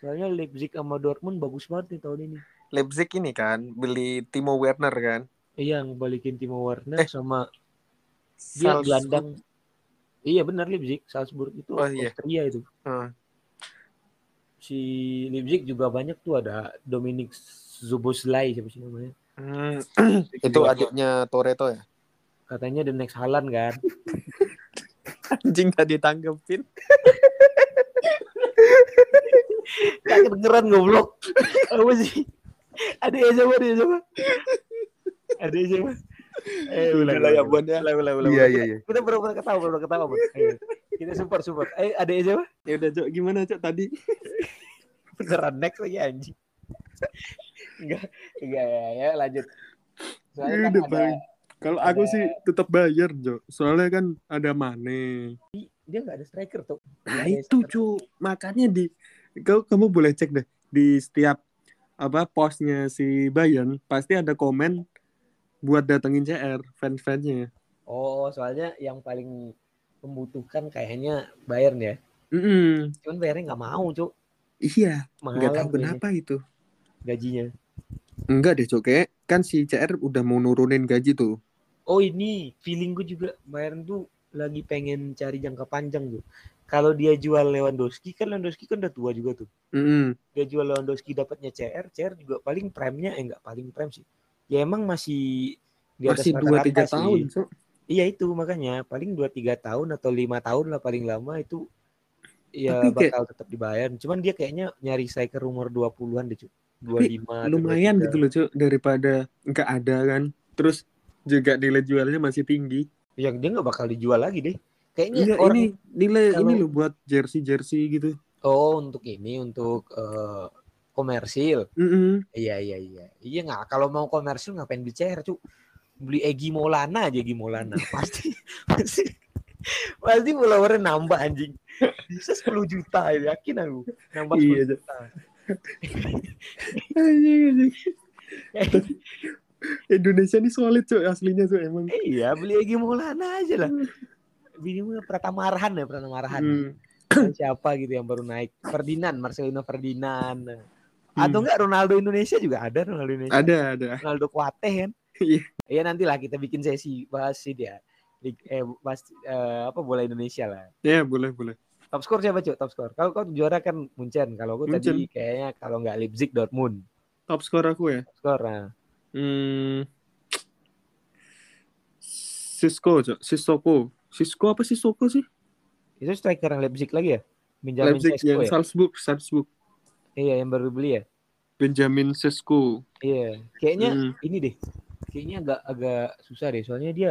Soalnya Leipzig sama Dortmund bagus banget nih tahun ini. Leipzig ini kan beli Timo Werner kan. Iya, balikin Timo Werner Eh, sama dia Salzburg. gelandang. Iya benar Leipzig, Salzburg itu Oh, iya. Austria itu. Hmm. Si Leipzig juga banyak tuh ada Dominic Zoboslai siapa sih namanya? Hmm, Itu adiknya Toreto ya? katanya the next Halan kan. Anjing tadi tanggepin. Gak kedengeran goblok. Apa sih? Ada ya siapa? Ada ya siapa? Ada ya siapa? Eh, ulang, Udah lah ya, ulang, Bon, ya. ulang, ulang, ulang, Iya, ulang. iya, iya. Kita pernah ketawa, pernah ketawa, Bon. Ayo. Kita support, support. Eh, ada ya siapa? Ya udah cok, gimana cok tadi? Beneran next lagi anjing. Enggak, enggak ya, ya lanjut. Soalnya kan Udah, ada Bang. Kalau aku sih tetap bayar, Jo. Soalnya kan ada Mane. Dia nggak ada striker tuh. Nah itu cu, makanya di kau kamu boleh cek deh di setiap apa postnya si Bayern pasti ada komen buat datengin CR fans-fansnya. Oh, soalnya yang paling membutuhkan kayaknya Bayern ya. Mm Cuman Bayernnya nggak mau, Cuk. Iya, nggak tahu kenapa itu. gajinya. Enggak deh, Cok. Kayak kan si CR udah mau nurunin gaji tuh. Oh ini feeling gue juga Bayern tuh lagi pengen cari jangka panjang tuh. Kalau dia jual Lewandowski kan Lewandowski kan udah tua juga tuh. Mm Dia jual Lewandowski dapatnya CR, CR juga paling prime-nya eh enggak paling prime sih. Ya emang masih di atas Masih rata-rata 2 3 sih. tahun, Cok. Iya itu makanya paling 2 3 tahun atau lima tahun lah paling lama itu ya Tapi kayak- bakal tetap dibayar. Cuman dia kayaknya nyari striker umur 20-an deh, Cuk. 25 atau Lumayan 23. gitu loh, Cok, daripada nggak ada kan. Terus juga nilai jualnya masih tinggi. Ya dia nggak bakal dijual lagi deh. Kayaknya Iya, orang ini nilai kalau- ini loh buat jersey-jersey gitu. Oh, untuk ini untuk eh, komersil. Mm Iya, iya, iya. Iya nggak kalau mau komersil ngapain CR, Cuk? Beli Egi Maulana aja Egi Maulana. pasti pasti pasti followernya nambah anjing. Bisa 10 juta ya, yakin aku. Nambah 10 Iya, juta. Anjing, anjing. Indonesia ini solid cuy aslinya tuh emang. iya, beli Egi Maulana aja lah. Bini Pratama Arhan ya, Pratama Arhan. Hmm. Siapa gitu yang baru naik? Ferdinand, Marcelino Ferdinand. Hmm. Atau enggak Ronaldo Indonesia juga ada Ronaldo Indonesia. Ada ada. Ronaldo Kuate kan. Iya. Iya nantilah kita bikin sesi bahas sih dia. Lig- Eh, bahas eh, apa bola Indonesia lah. Ya boleh boleh. Top skor siapa cuy? Top skor. Kalau kau juara kan Munchen. Kalau aku tadi Munchen. kayaknya kalau nggak Leipzig Dortmund. Top skor aku ya. Top skor. Nah. Hmm. Cisco, Cok. Sisoko. Cisco apa Sisoko sih? Itu striker yang Leipzig lagi ya? Benjamin Leipzig Sesko yang ya? Salzburg, Salzburg. Iya yang baru beli ya. Benjamin Sesko. Iya. Kayaknya Hmm. ini deh. Kayaknya agak agak susah deh. Soalnya dia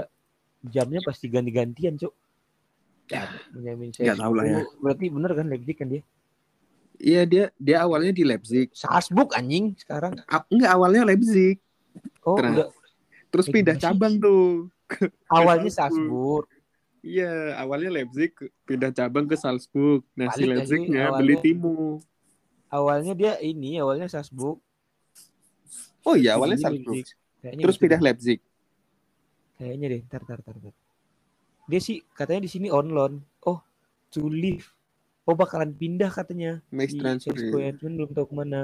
jamnya pasti ganti-gantian cuk. Ya, Benjamin nggak tahu lah ya. Berarti bener kan Leipzig kan dia? Iya dia dia awalnya di Leipzig. Salzburg anjing sekarang. A- enggak awalnya Leipzig. Oh Terus. udah Terus pindah sih? cabang tuh. awalnya Salzburg. Iya, awalnya Leipzig pindah cabang ke Salzburg. Nah, si Balik Leipzignya awalnya? beli Timo. Awalnya dia ini awalnya Salzburg. Oh iya, awalnya Salzburg. Leipzig. Kayaknya Terus gitu pindah deh. Leipzig. Kayaknya deh, tar tar tar. tar. Dia sih katanya di sini on loan. Oh, to leave. Oh bakalan pindah katanya. Max di transfer. Ya. cuman belum tahu ke mana.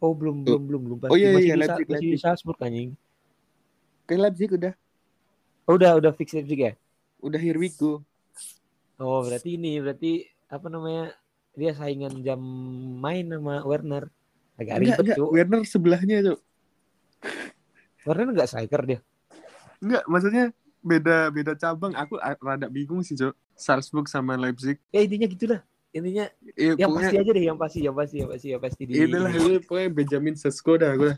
Oh belum Tuh. belum belum belum Oh, iya, masih iya, di, Leipzig, masih di Leipzig. Salzburg anjing. Ke Leipzig udah. Oh udah udah fix Leipzig ya. Udah here we go. Oh berarti ini berarti apa namanya dia saingan jam main sama Werner. Agak Enggak, ribet enggak. tuh. Werner sebelahnya, Cok. Werner nggak striker dia. Enggak, maksudnya beda beda cabang. Aku rada bingung sih, Cok. Salzburg sama Leipzig. Ya intinya gitulah. Intinya Eh, yang pokoknya pasti aja deh yang pasti yang pasti yang pasti yang pasti di. inilah itu pokoknya Benjamin Sesko dah gue.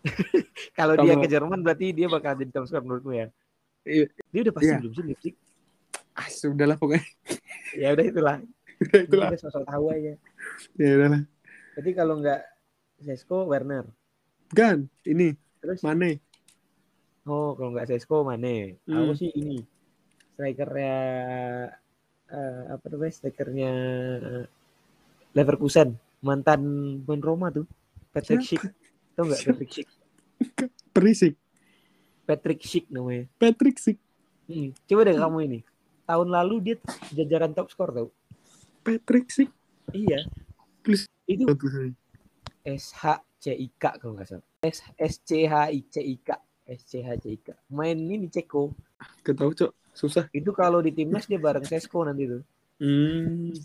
Kalau dia ke Jerman berarti dia bakal jadi top scorer menurutmu ya. Iya. Dia udah pasti Iya. belum sih Leipzig? Ah, sudahlah pokoknya. Ya udah itulah. Udah itulah. Kita sosok tahu aja. Ya udahlah. Jadi kalau nggak Sesko Werner. Kan, ini Terus Mane. oh kalau nggak Sesko Mane. Hmm. Aku sih ini strikernya eh, apa namanya strikernya Leverkusen mantan pemain Roma tuh Patrick Schick. Tahu nggak? Patrick Schick? Perisik. Patrick Schick namanya. Patrick Sik. Hmm. Coba deh kamu ini. Tahun lalu dia jajaran top skor tau. Patrick Sik. Iya. Please. Itu. S H C I K kalau nggak salah. S S C H I C I K. S C H C I K. Main ini Ceko. Gak tahu, Cok. Susah. Itu kalau di timnas dia bareng Sesko nanti tuh. Hmm.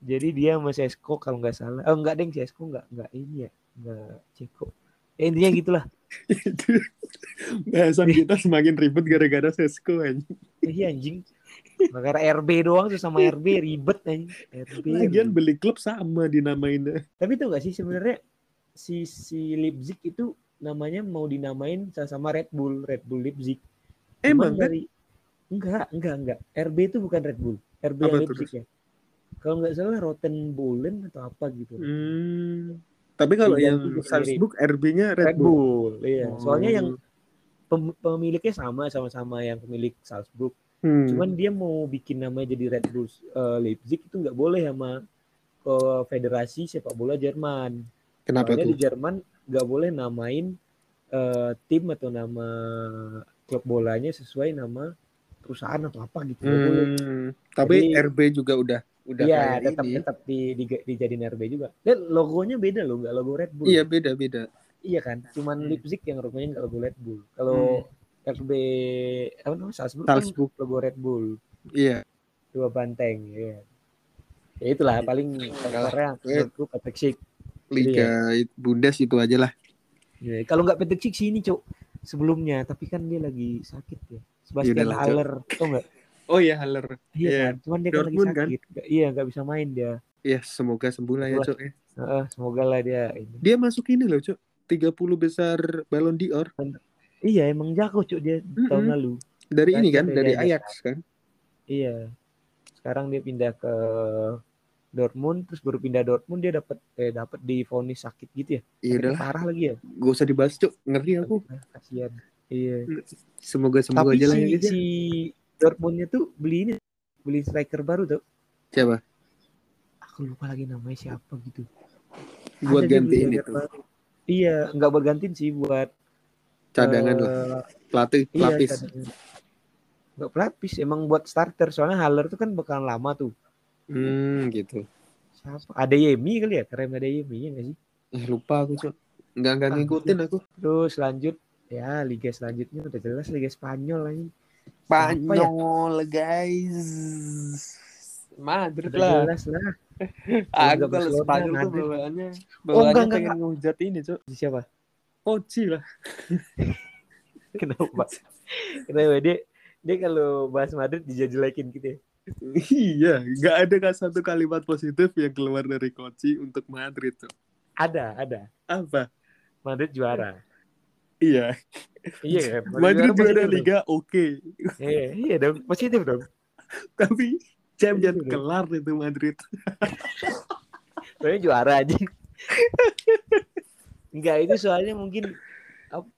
Jadi dia sama Sesko kalau nggak salah. Oh enggak deng Sesko enggak enggak ini ya. Enggak Ceko. Ya, intinya gitulah. itu bahasan kita semakin ribet gara-gara Sesko aja. Iya anjing. Makanya RB doang tuh sama RB ribet anjing. RB. Lagian beli klub sama dinamainnya. Tapi tuh nggak sih sebenarnya si si Leipzig itu namanya mau dinamain sama Red Bull, Red Bull Leipzig. Emang kan? dari enggak, enggak, enggak. RB itu bukan Red Bull. RB Apa Leipzig ya. Kalau nggak salah Rotenbullen atau apa gitu. Hmm. Tapi kalau yang ke. Salzburg RB-nya Red, Red Bull. Bull, iya. Soalnya yang Oh. pem- pemiliknya sama sama-sama yang pemilik Salzburg. Hmm. Cuman dia mau bikin namanya jadi Red Bull eh, Leipzig itu nggak boleh sama eh, Federasi Sepak Bola Jerman. Kenapa Soalnya di tuh? Jerman nggak boleh namain eh, tim atau nama klub bolanya sesuai nama perusahaan atau apa gitu. Boleh. Hmm. Tapi Jadi- RB juga udah udah Iya, tetap ini. tetap di, di dijadiin RB juga. Dan logonya beda loh, nggak logo Red Bull. Iya beda beda. Iya kan, cuman Hmm. Leipzig yang logonya nggak logo Red Bull. Kalau RB apa namanya Salzburg, Salzburg. kan logo Red Bull, Iya. dua banteng. Ya, ya itulah paling faktornya menurutku Patrick Schick. Liga Bundes itu aja lah. Ya, kalau nggak Patrick Schick sih ini cok sebelumnya, tapi kan dia lagi sakit ya. Sebastian Yaudahlah, Cok. Haller, tau nggak? Oh iya Haller. Iya Iya. kan, cuman dia kan lagi Dortmund kan? sakit. Nggak- Iya nggak bisa main dia. Ya semoga sembuh lah ya Cok. ya. Heeh, semoga lah dia ini. Dia masuk ini loh Cok. 30 besar Ballon d'Or Iya emang jago cok dia tahun Mm-mm. lalu. dari ini kan, Dari. Ajax kan. Iya. Sekarang dia pindah ke Dortmund, terus baru pindah Dortmund dia dapat eh dapat divonis sakit gitu ya. Iya udah, parah lagi ya. gak usah dibahas Cok. Ngeri aku. Ah, Kasihan. Iya. Semoga sembuh Tapi aja lah si, ya ya. si Dortmundnya tuh beli ini beli striker baru tuh. Siapa? Aku lupa lagi namanya siapa gitu. Buat Ada gantiin striker itu. baru. Iya, nggak buat gantiin sih buat Cadangan eh, lah. Pelatih, Iya, pelapis. cadangan. Nggak pelapis, emang buat starter. Soalnya Haller tuh kan bakalan lama tuh. Hmm gitu. Siapa? Ada Yemi kali ya? Keren ada Yemi ya sih? Eh, lupa aku Cok. Nggak nggak Ah, ngikutin aku. Terus lanjut ya Liga selanjutnya udah jelas Liga Spanyol lagi. Spanyol guys. Madrid Udah lah. jelas lah. Aku kalau Spanyol tuh Madrid. bawaannya Oh, bawaannya enggak, pengen enggak, ngehujat ini Cok. Siapa? Koci lah. Kenapa? Kenapa dia dia kalau bahas Madrid dijajelekin gitu ya. Iya, nggak ada kan satu kalimat positif yang keluar dari Koci untuk Madrid Cok. Ada, ada. Apa? Madrid juara. Iya, iya kan? Madrid juara dong. Liga oke, Iya, iya dong, positif dong. tapi champion Iya, kelar itu Madrid. Soalnya juara aja. Enggak, itu soalnya mungkin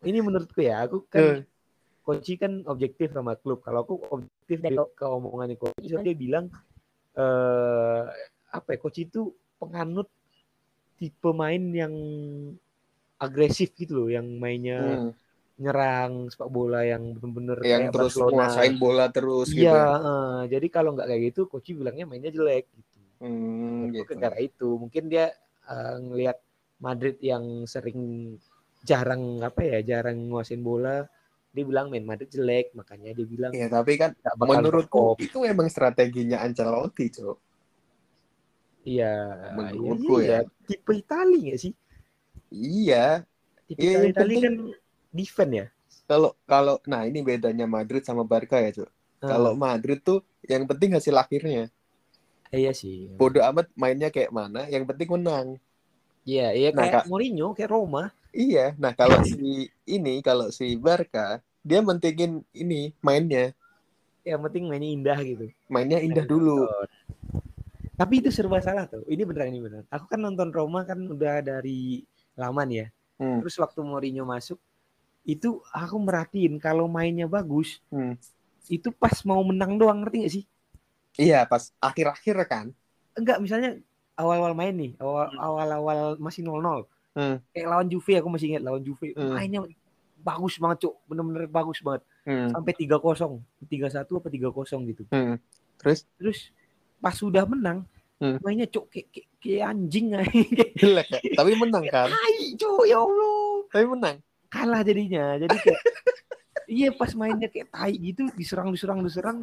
ini menurutku ya, aku kan Koci kan objektif sama klub. Kalau aku objektif ke, ke omongannya Koci, dia bilang eh apa ya, Koci itu penganut tipe main yang agresif gitu loh, yang mainnya Hmm. nyerang sepak bola yang bener-bener Yang kayak terus Barcelona. menguasain bola terus gitu. Iya, eh, jadi kalau nggak kayak gitu, Koci bilangnya mainnya jelek gitu. Hmm, gitu. Gara itu mungkin dia eh, ngelihat Madrid yang sering jarang apa ya jarang nguasain bola dia bilang main Madrid jelek makanya dia bilang Iya, tapi kan menurutku top. itu emang strateginya Ancelotti, Cok. iya menurutku iya, ya. tipe Itali nggak sih Iya, tipe Iya, Itali, Itali kan defend ya kalau kalau nah ini bedanya Madrid sama Barca ya, Cok. Ah, Kalau Madrid tuh yang penting hasil akhirnya. iya sih Bodoh amat mainnya kayak mana, yang penting menang. iya iya Nah, kayak. Mourinho kayak Roma Iya, nah kalau si ini kalau si Barca dia mentingin ini mainnya, yang penting mainnya indah gitu mainnya indah dulu. tapi itu serba salah tuh ini beneran ini beneran aku kan nonton Roma kan udah dari lama nih ya Hmm. terus waktu Mourinho masuk itu aku merhatiin kalau mainnya bagus Hmm. itu pas mau menang doang ngerti gak sih Iya, pas akhir-akhir kan. enggak misalnya awal-awal main nih awal awal-awal masih 0-0 Hmm. kayak lawan Juve aku masih ingat lawan Juve Hmm. mainnya bagus banget cuk bener-bener bagus banget Hmm. sampai 3-0 3-1 apa 3-0 gitu Hmm. Terus terus pas sudah menang Hmm. mainnya cuk kayak, kayak, kayak anjing jelek ya, tapi menang kan. tai cuk ya Allah Tapi menang. kalah jadinya jadi kayak iya pas mainnya kayak tai gitu diserang diserang diserang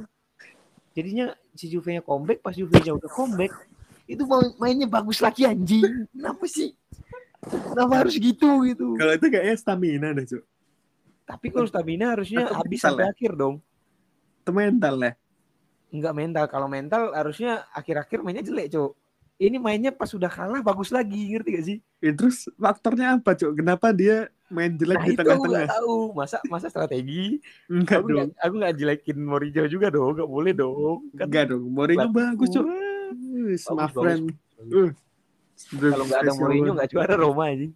jadinya si Juve nya comeback pas Juve nya udah comeback itu main- mainnya bagus lagi anjing kenapa sih kenapa harus gitu gitu Kalau itu kayaknya stamina deh, Cok. tapi kalau stamina harusnya Atau habis sampai ya? akhir dong Itu mental ya. nggak mental kalau mental harusnya akhir-akhir mainnya jelek cok ini mainnya pas sudah kalah bagus lagi ngerti gak sih Ya, terus faktornya apa, Cok? Kenapa dia main jelek nah di itu aku nggak tengah-tengah? tahu masa masa strategi Enggak aku dong. nggak aku nggak jelekin Mourinho juga dong nggak boleh dong kan Enggak dong. Mourinho Bagus. bagus, Bagus, My bagus. friend. Uh. Kalau nggak ada Mourinho nggak juara Roma aja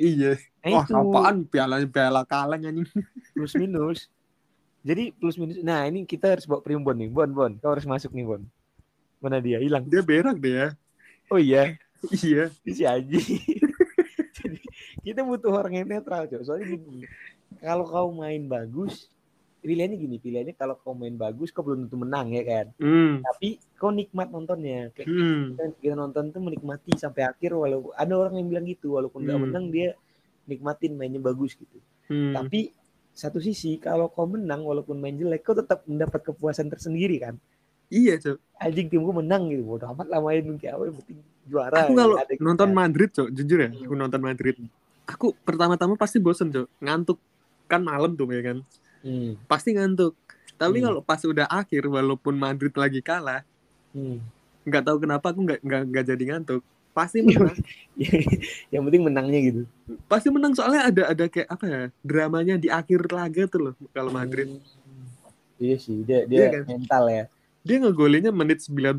Iya. Nah, Wah, itu apaan piala piala kaleng anjing. plus minus. Jadi plus minus. Nah, ini kita harus bawa primbon nih. Bon, Bon, kau harus masuk nih, Bon. Mana dia? Hilang. Dia berak deh ya. Oh iya, Iya. si Aji. Jadi kita butuh orang yang netral, Cok. Soalnya gini, kalau kau main bagus, pilihannya gini, pilihannya kalau kau main bagus, kau belum tentu menang ya kan. Hmm. Tapi kau nikmat nontonnya. Kayak Hmm. kita, nonton tuh menikmati sampai akhir walaupun ada orang yang bilang gitu walaupun nggak Hmm. menang dia nikmatin mainnya bagus gitu Hmm. tapi satu sisi kalau kau menang walaupun main jelek kau tetap mendapat kepuasan tersendiri kan Iya, Cok. anjing timku menang gitu bodo amat lah main kayak apa yang penting juara Aku kalau Ada gitu nonton kan. Madrid, Cok, jujur ya, aku nonton Madrid. Aku pertama-tama pasti bosen, Cok. Ngantuk. Kan malam tuh ya kan. Hmm. Pasti ngantuk. Tapi Hmm. kalau pas udah akhir walaupun Madrid lagi kalah, Hmm. nggak tahu kenapa aku nggak nggak nggak jadi ngantuk. Pasti menang. yang penting menangnya gitu pasti menang soalnya ada ada kayak apa ya? Dramanya di akhir laga tuh loh kalau Madrid. Hmm. iya sih dia Iya dia kan? mental ya Dia ngegolinnya menit 90,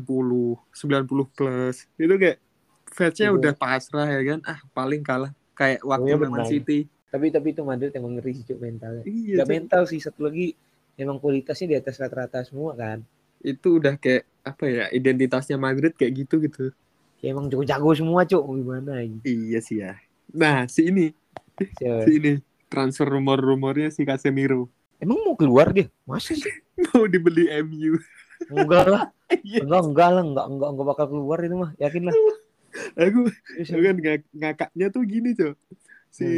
90 plus. Itu kayak fansnya Iya. udah pasrah ya kan. Ah, paling kalah kayak waktu lawan. City. Tapi tapi itu Madrid emang ngeri sih mentalnya Iya, Gak mental sih satu lagi emang kualitasnya di atas rata-rata semua kan? Itu udah kayak apa ya identitasnya Madrid kayak gitu gitu. Ya emang jago-jago semua cuk. Gimana gitu iya sih ya. Nah si ini. Siapa? si ini. Transfer rumor-rumornya si Casemiro. Emang mau keluar dia? Masa sih? Mau dibeli MU enggak lah. Iya. enggak enggak lah. Enggak enggak enggak bakal keluar itu mah. Yakin lah. Aku kan ngak- ngakaknya tuh gini cok si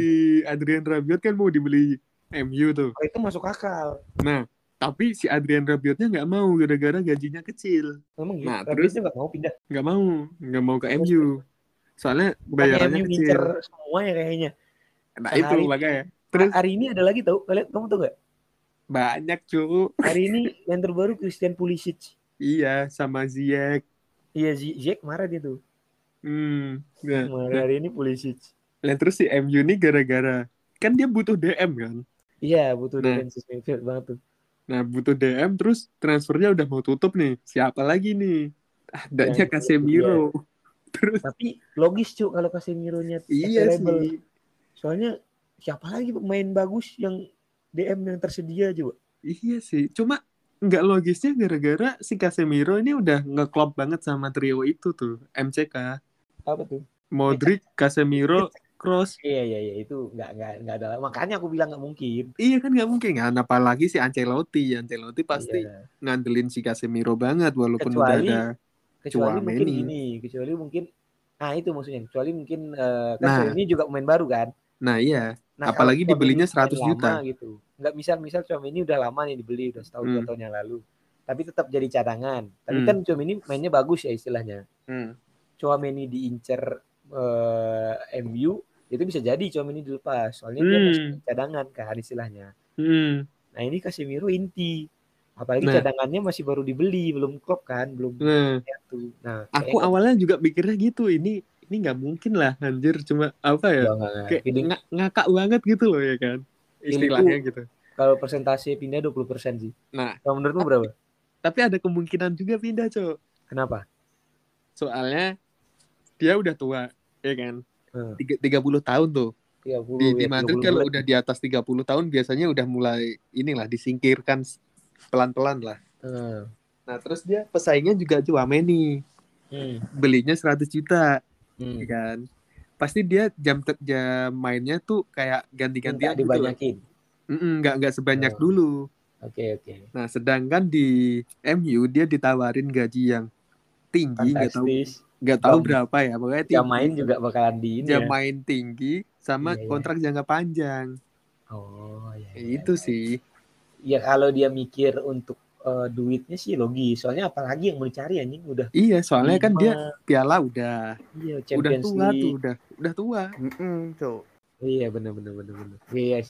Adrian Rabiot kan mau dibeli MU tuh. Oh, itu masuk akal. Nah tapi si Adrian Rabiotnya nggak mau gara-gara gajinya kecil. Emang gitu? Nah, Rabiotnya nggak mau pindah? nggak mau nggak mau ke MU soalnya bayarannya MU kecil. ngincer semuanya kayaknya. Nah sehari. itu makanya. Terus hari ini ada lagi tau? Kalian kamu tau gak banyak cuk hari ini yang terbaru Christian Pulisic. Iya sama Ziyech. Iya Ziyech marah dia tuh hmm nah, marah hari ini Pulisic Lah terus si MU ini gara-gara kan dia butuh DM kan. iya butuh Nah. defensive midfield banget tuh Nah, butuh DM terus transfernya udah mau tutup nih. Siapa lagi nih? Ah, adanya Ya, Casemiro. Terus tapi logis cuk kalau Casemiro-nya iya available. sih. soalnya siapa lagi pemain bagus yang DM yang tersedia juga Iya sih. Cuma nggak logisnya gara-gara si Casemiro ini udah ngeklop banget sama trio itu tuh, MCK. apa tuh Modric, Casemiro, Cross. Iya iya iya itu nggak nggak nggak ada makanya aku bilang nggak mungkin. Iya kan nggak mungkin kan apalagi si Ancelotti. Ancelotti pasti Iya. ngandelin si Casemiro banget walaupun Kecuali- udah ada Kecuali mungkin gini, kecuali mungkin nah itu maksudnya kecuali mungkin eh, kan Nah. ini juga pemain baru kan. Nah, iya. Nah, Apalagi dibelinya Chouameni 100 main juta. lama gitu. Nggak misal misal ini udah lama nih dibeli udah setahun dua Hmm. tahun yang lalu. Tapi tetap jadi cadangan. Tapi Hmm. kan ini mainnya bagus ya istilahnya. Hmm. Chouameni diincer eh, MU itu bisa jadi Chouameni dilepas. Soalnya dia Hmm. masih cadangan kan istilahnya. Hmm. Nah ini Casemiro inti. Apalagi Nah. cadangannya masih baru dibeli, belum klop kan, belum Nah, nyatu. Nah, aku awalnya juga pikirnya gitu. Ini ini nggak mungkin lah anjir cuma apa ya? Kayak Feeling, nga- ngakak banget gitu loh ya kan. Istilahnya gitu. kalau persentase pindah 20% sih. Nah, Kalau menurutmu berapa? tapi ada kemungkinan juga pindah, Cok. Kenapa? Soalnya dia udah tua, ya kan? Hmm. Tiga- 30 tahun tuh. 30 Di, di ya, Madrid 30 kalau udah di atas 30 tahun biasanya udah mulai inilah disingkirkan pelan-pelan lah. Hmm. Nah, terus dia pesaingnya juga Chouameni. Hmm. Belinya 100 juta, Hmm. ya kan? Pasti dia jam jam mainnya tuh kayak ganti-gantian gitu dibanyakin. Mm-mm, nggak nggak sebanyak Oh. dulu. Oke, oke. Nah, sedangkan di MU dia ditawarin gaji yang tinggi, nggak tahu. Nggak tahu berapa ya, pokoknya tinggi. Jam main juga bakalan di ini Jam ya. main tinggi sama Iya, iya. kontrak jangka panjang. Oh, iya. Ya, iya. itu sih. Ya kalau dia mikir untuk eh, duitnya sih logis. Soalnya apalagi yang mau dicari anjing udah Iya, soalnya kan dia lima, piala udah iya udah Champions tua tuh, League. udah udah tua. Mm-mm, Cuk. Iya benar benar benar benar. Iya sih.